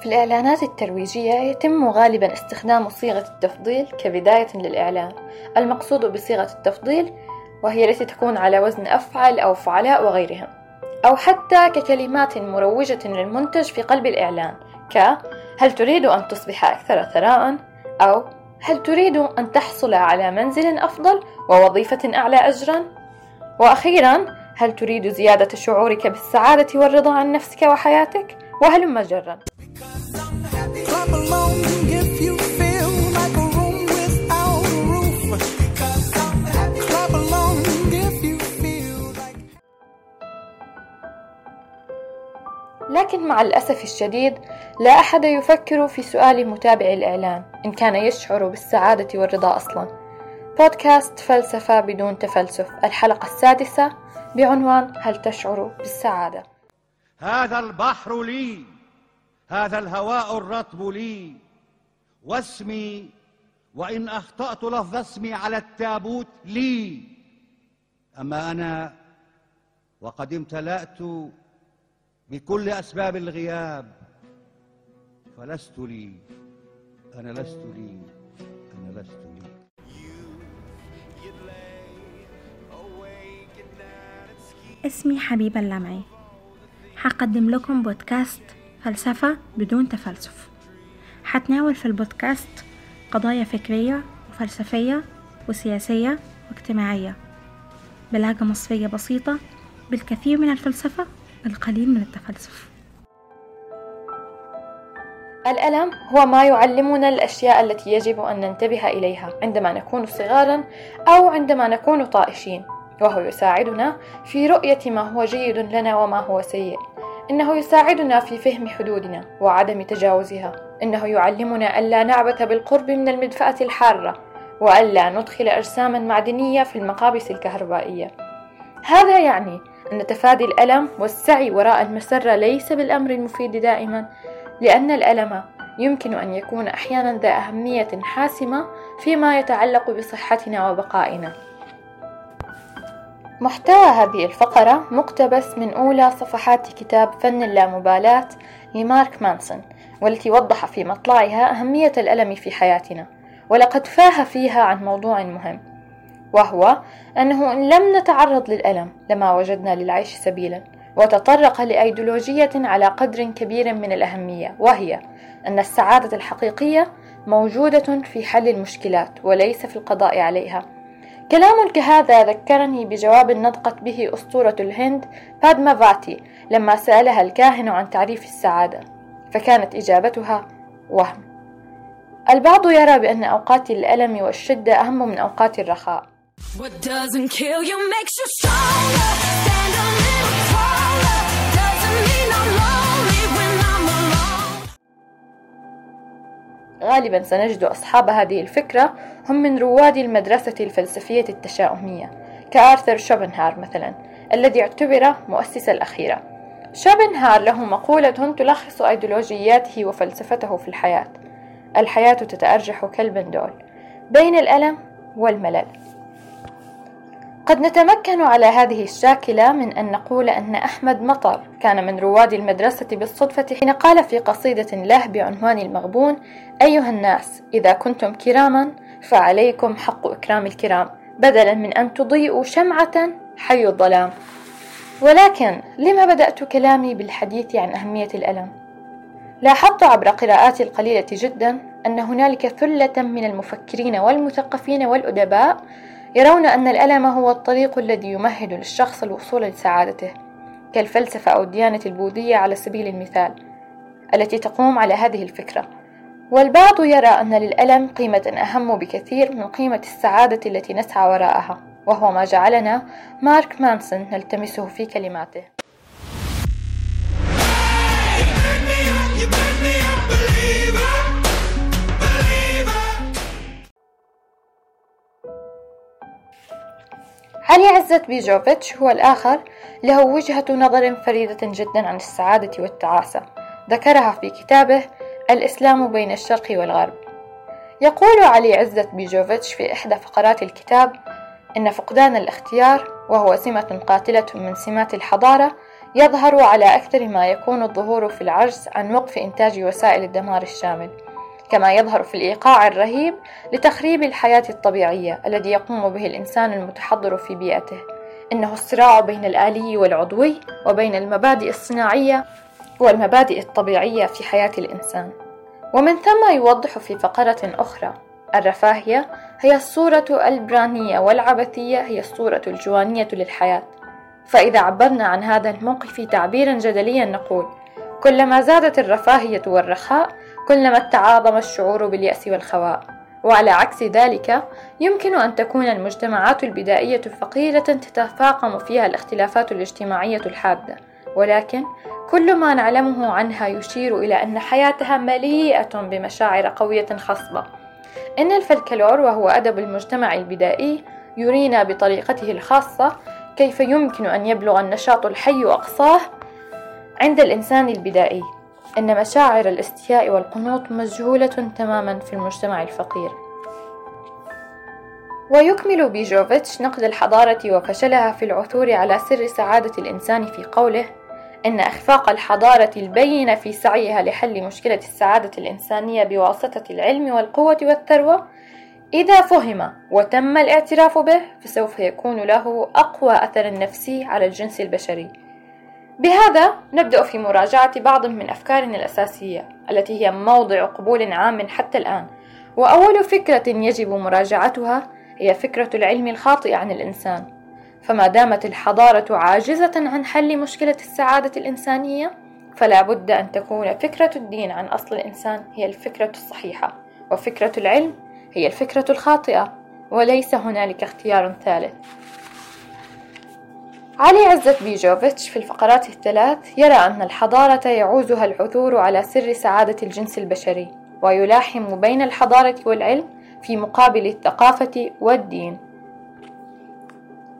في الإعلانات الترويجية يتم غالبا استخدام صيغة التفضيل كبداية للإعلان المقصود بصيغة التفضيل وهي التي تكون على وزن أفعل أو فعلاء وغيرهم أو حتى ككلمات مروجة للمنتج في قلب الإعلان ك هل تريد أن تصبح أكثر ثراء؟ أو هل تريد أن تحصل على منزل أفضل ووظيفة أعلى أجرا؟ وأخيرا هل تريد زيادة شعورك بالسعادة والرضا عن نفسك وحياتك؟ وهلم جرا لكن مع الأسف الشديد لا أحد يفكر في سؤال متابع الإعلان إن كان يشعر بالسعادة والرضا أصلا بودكاست فلسفة بدون تفلسف الحلقة السادسة بعنوان هل تشعر بالسعادة؟ هذا البحر لي هذا الهواء الرطب لي واسمي وإن أخطأت لفظ اسمي على التابوت لي. أما أنا وقد امتلأت بكل أسباب الغياب فلست لي. أنا لست لي. أنا لست لي اسمي حبيبة اللمعي. حقدم لكم بودكاست فلسفة بدون تفلسف. حتناول في البودكاست قضايا فكرية وفلسفية وسياسية واجتماعية. بلهجة مصرية بسيطة بالكثير من الفلسفة القليل من التفلسف. الألم هو ما يعلمنا الأشياء التي يجب أن ننتبه إليها عندما نكون صغارا أو عندما نكون طائشين وهو يساعدنا في رؤية ما هو جيد لنا وما هو سيء. إنه يساعدنا في فهم حدودنا وعدم تجاوزها. إنه يعلمنا ألا نعبث بالقرب من المدفأة الحارة وألا ندخل أجساما معدنية في المقابس الكهربائية. هذا يعني أن تفادي الألم والسعي وراء المسرة ليس بالأمر المفيد دائما لأن الألم يمكن أن يكون أحيانا ذا أهمية حاسمة فيما يتعلق بصحتنا وبقائنا. محتوى هذه الفقرة مقتبس من أولى صفحات كتاب فن اللامبالاة لمارك مانسون والتي وضح في مطلعها أهمية الألم في حياتنا ولقد فاه فيها عن موضوع مهم وهو أنه إن لم نتعرض للألم لما وجدنا للعيش سبيلا. وتطرق لأيديولوجية على قدر كبير من الأهمية وهي أن السعادة الحقيقية موجودة في حل المشكلات وليس في القضاء عليها. كلام كهذا ذكرني بجواب نطقت به أسطورة الهند بادما فاتي لما سألها الكاهن عن تعريف السعادة فكانت إجابتها وهم. البعض يرى بأن أوقات الألم والشدة أهم من أوقات الرخاء. What. غالبا سنجد أصحاب هذه الفكرة هم من رواد المدرسة الفلسفية التشاؤمية كآرثر شوبنهار مثلا الذي اعتبر مؤسس الأخيرة. شوبنهار له مقولة تلخص أيديولوجياته وفلسفته في الحياة. الحياة تتأرجح كالبندول بين الألم والملل. قد نتمكن على هذه الشاكلة من أن نقول أن أحمد مطر كان من رواد المدرسة بالصدفة حين قال في قصيدة له بعنوان المغبون أيها الناس إذا كنتم كراما فعليكم حق إكرام الكرام بدلا من أن تضيئوا شمعة حي الظلام ولكن لما بدأت كلامي بالحديث عن أهمية الألم؟ لاحظت عبر قراءاتي القليلة جدا أن هنالك ثلة من المفكرين والمثقفين والأدباء يرون أن الألم هو الطريق الذي يمهد للشخص الوصول لسعادته كالفلسفة أو الديانة البوذية على سبيل المثال التي تقوم على هذه الفكرة. والبعض يرى أن للألم قيمة أهم بكثير من قيمة السعادة التي نسعى وراءها وهو ما جعلنا مارك مانسون نلتمسه في كلماته. علي عزت بيجوفيتش هو الآخر له وجهة نظر فريدة جدا عن السعادة والتعاسة. ذكرها في كتابه الإسلام بين الشرق والغرب. يقول علي عزت بيجوفيتش في إحدى فقرات الكتاب إن فقدان الاختيار وهو سمة قاتلة من سمات الحضارة يظهر على أكثر ما يكون الظهور في العجز عن وقف إنتاج وسائل الدمار الشامل. كما يظهر في الإيقاع الرهيب لتخريب الحياة الطبيعية الذي يقوم به الإنسان المتحضر في بيئته. إنه الصراع بين الآلي والعضوي وبين المبادئ الصناعية والمبادئ الطبيعية في حياة الإنسان. ومن ثم يوضح في فقرة أخرى الرفاهية هي الصورة البرانية والعبثية هي الصورة الجوانية للحياة. فإذا عبرنا عن هذا الموقف تعبيرا جدليا نقول كلما زادت الرفاهية والرخاء كلما تعاظم الشعور باليأس والخواء. وعلى عكس ذلك يمكن أن تكون المجتمعات البدائية فقيرة تتفاقم فيها الاختلافات الاجتماعية الحادة. ولكن كل ما نعلمه عنها يشير إلى أن حياتها مليئة بمشاعر قوية خصبة. إن الفلكلور وهو أدب المجتمع البدائي يرينا بطريقته الخاصة كيف يمكن أن يبلغ النشاط الحي أقصاه عند الإنسان البدائي. أن مشاعر الاستياء والقنوط مجهولة تماما في المجتمع الفقير. ويكمل بيجوفيتش نقد الحضارة وفشلها في العثور على سر سعادة الإنسان في قوله إن إخفاق الحضارة البينة في سعيها لحل مشكلة السعادة الإنسانية بواسطة العلم والقوة والثروة إذا فهم وتم الاعتراف به فسوف يكون له أقوى أثر نفسي على الجنس البشري. بهذا نبدأ في مراجعة بعض من أفكارنا الأساسية التي هي موضع قبول عام حتى الآن. وأول فكرة يجب مراجعتها هي فكرة العلم الخاطئ عن الإنسان. فما دامت الحضارة عاجزة عن حل مشكلة السعادة الإنسانية فلا بد أن تكون فكرة الدين عن أصل الإنسان هي الفكرة الصحيحة. وفكرة العلم هي الفكرة الخاطئة وليس هنالك اختيار ثالث. علي عزت بيجوفيتش في الفقرات الثلاث يرى أن الحضارة يعوزها العثور على سر سعادة الجنس البشري ويلاحم بين الحضارة والعلم في مقابل الثقافة والدين.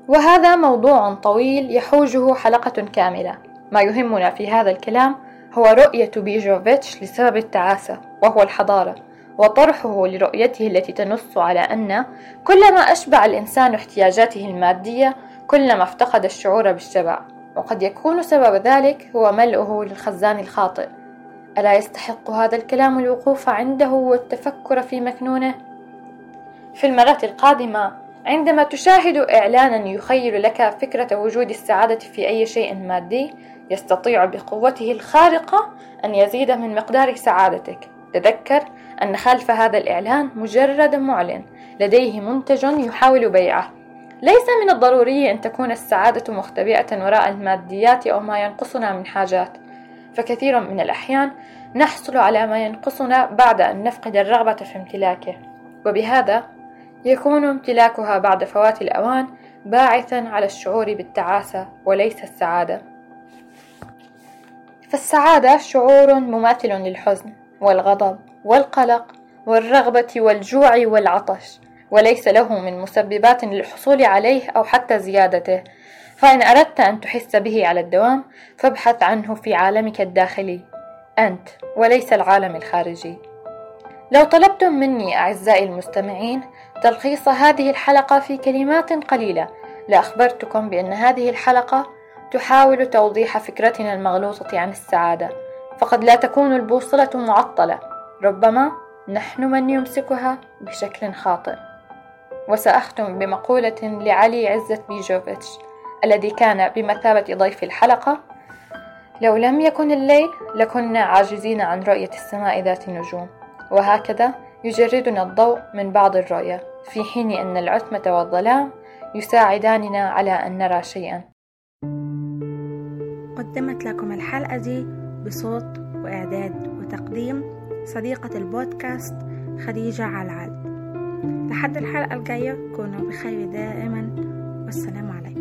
وهذا موضوع طويل يحوجه حلقة كاملة. ما يهمنا في هذا الكلام هو رؤية بيجوفيتش لسبب التعاسة وهو الحضارة وطرحه لرؤيته التي تنص على أن كلما أشبع الإنسان احتياجاته المادية كلما افتقد الشعور بالشبع وقد يكون سبب ذلك هو ملئه للخزان الخاطئ. ألا يستحق هذا الكلام الوقوف عنده والتفكر في مكنونه؟ في المرة القادمة عندما تشاهد إعلانا يخيل لك فكرة وجود السعادة في أي شيء مادي يستطيع بقوته الخارقة أن يزيد من مقدار سعادتك. تذكر أن خلف هذا الإعلان مجرد معلن لديه منتج يحاول بيعه. ليس من الضروري أن تكون السعادة مختبئة وراء الماديات أو ما ينقصنا من حاجات. فكثيرا من الأحيان نحصل على ما ينقصنا بعد أن نفقد الرغبة في امتلاكه. وبهذا يكون امتلاكها بعد فوات الأوان باعثا على الشعور بالتعاسة وليس السعادة. فالسعادة شعور مماثل للحزن والغضب والقلق والرغبة والجوع والعطش. وليس له من مسببات للحصول عليه أو حتى زيادته. فإن أردت أن تحس به على الدوام فابحث عنه في عالمك الداخلي. أنت وليس العالم الخارجي. لو طلبتم مني أعزائي المستمعين تلخيص هذه الحلقة في كلمات قليلة لأخبرتكم بأن هذه الحلقة تحاول توضيح فكرتنا المغلوطة عن السعادة. فقد لا تكون البوصلة معطلة. ربما نحن من يمسكها بشكل خاطئ. وسأختم بمقولة لعلي عزت بيجوفيتش الذي كان بمثابة ضيف الحلقة لو لم يكن الليل لكنا عاجزين عن رؤية السماء ذات النجوم وهكذا يجردنا الضوء من بعض الرؤية في حين أن العتمة والظلام يساعداننا على أن نرى شيئا. قدمت لكم الحلقة دي بصوت وإعداد وتقديم صديقة البودكاست خديجة علعل. لحد الحلقة الجاية كونوا بخير دائما والسلام عليكم.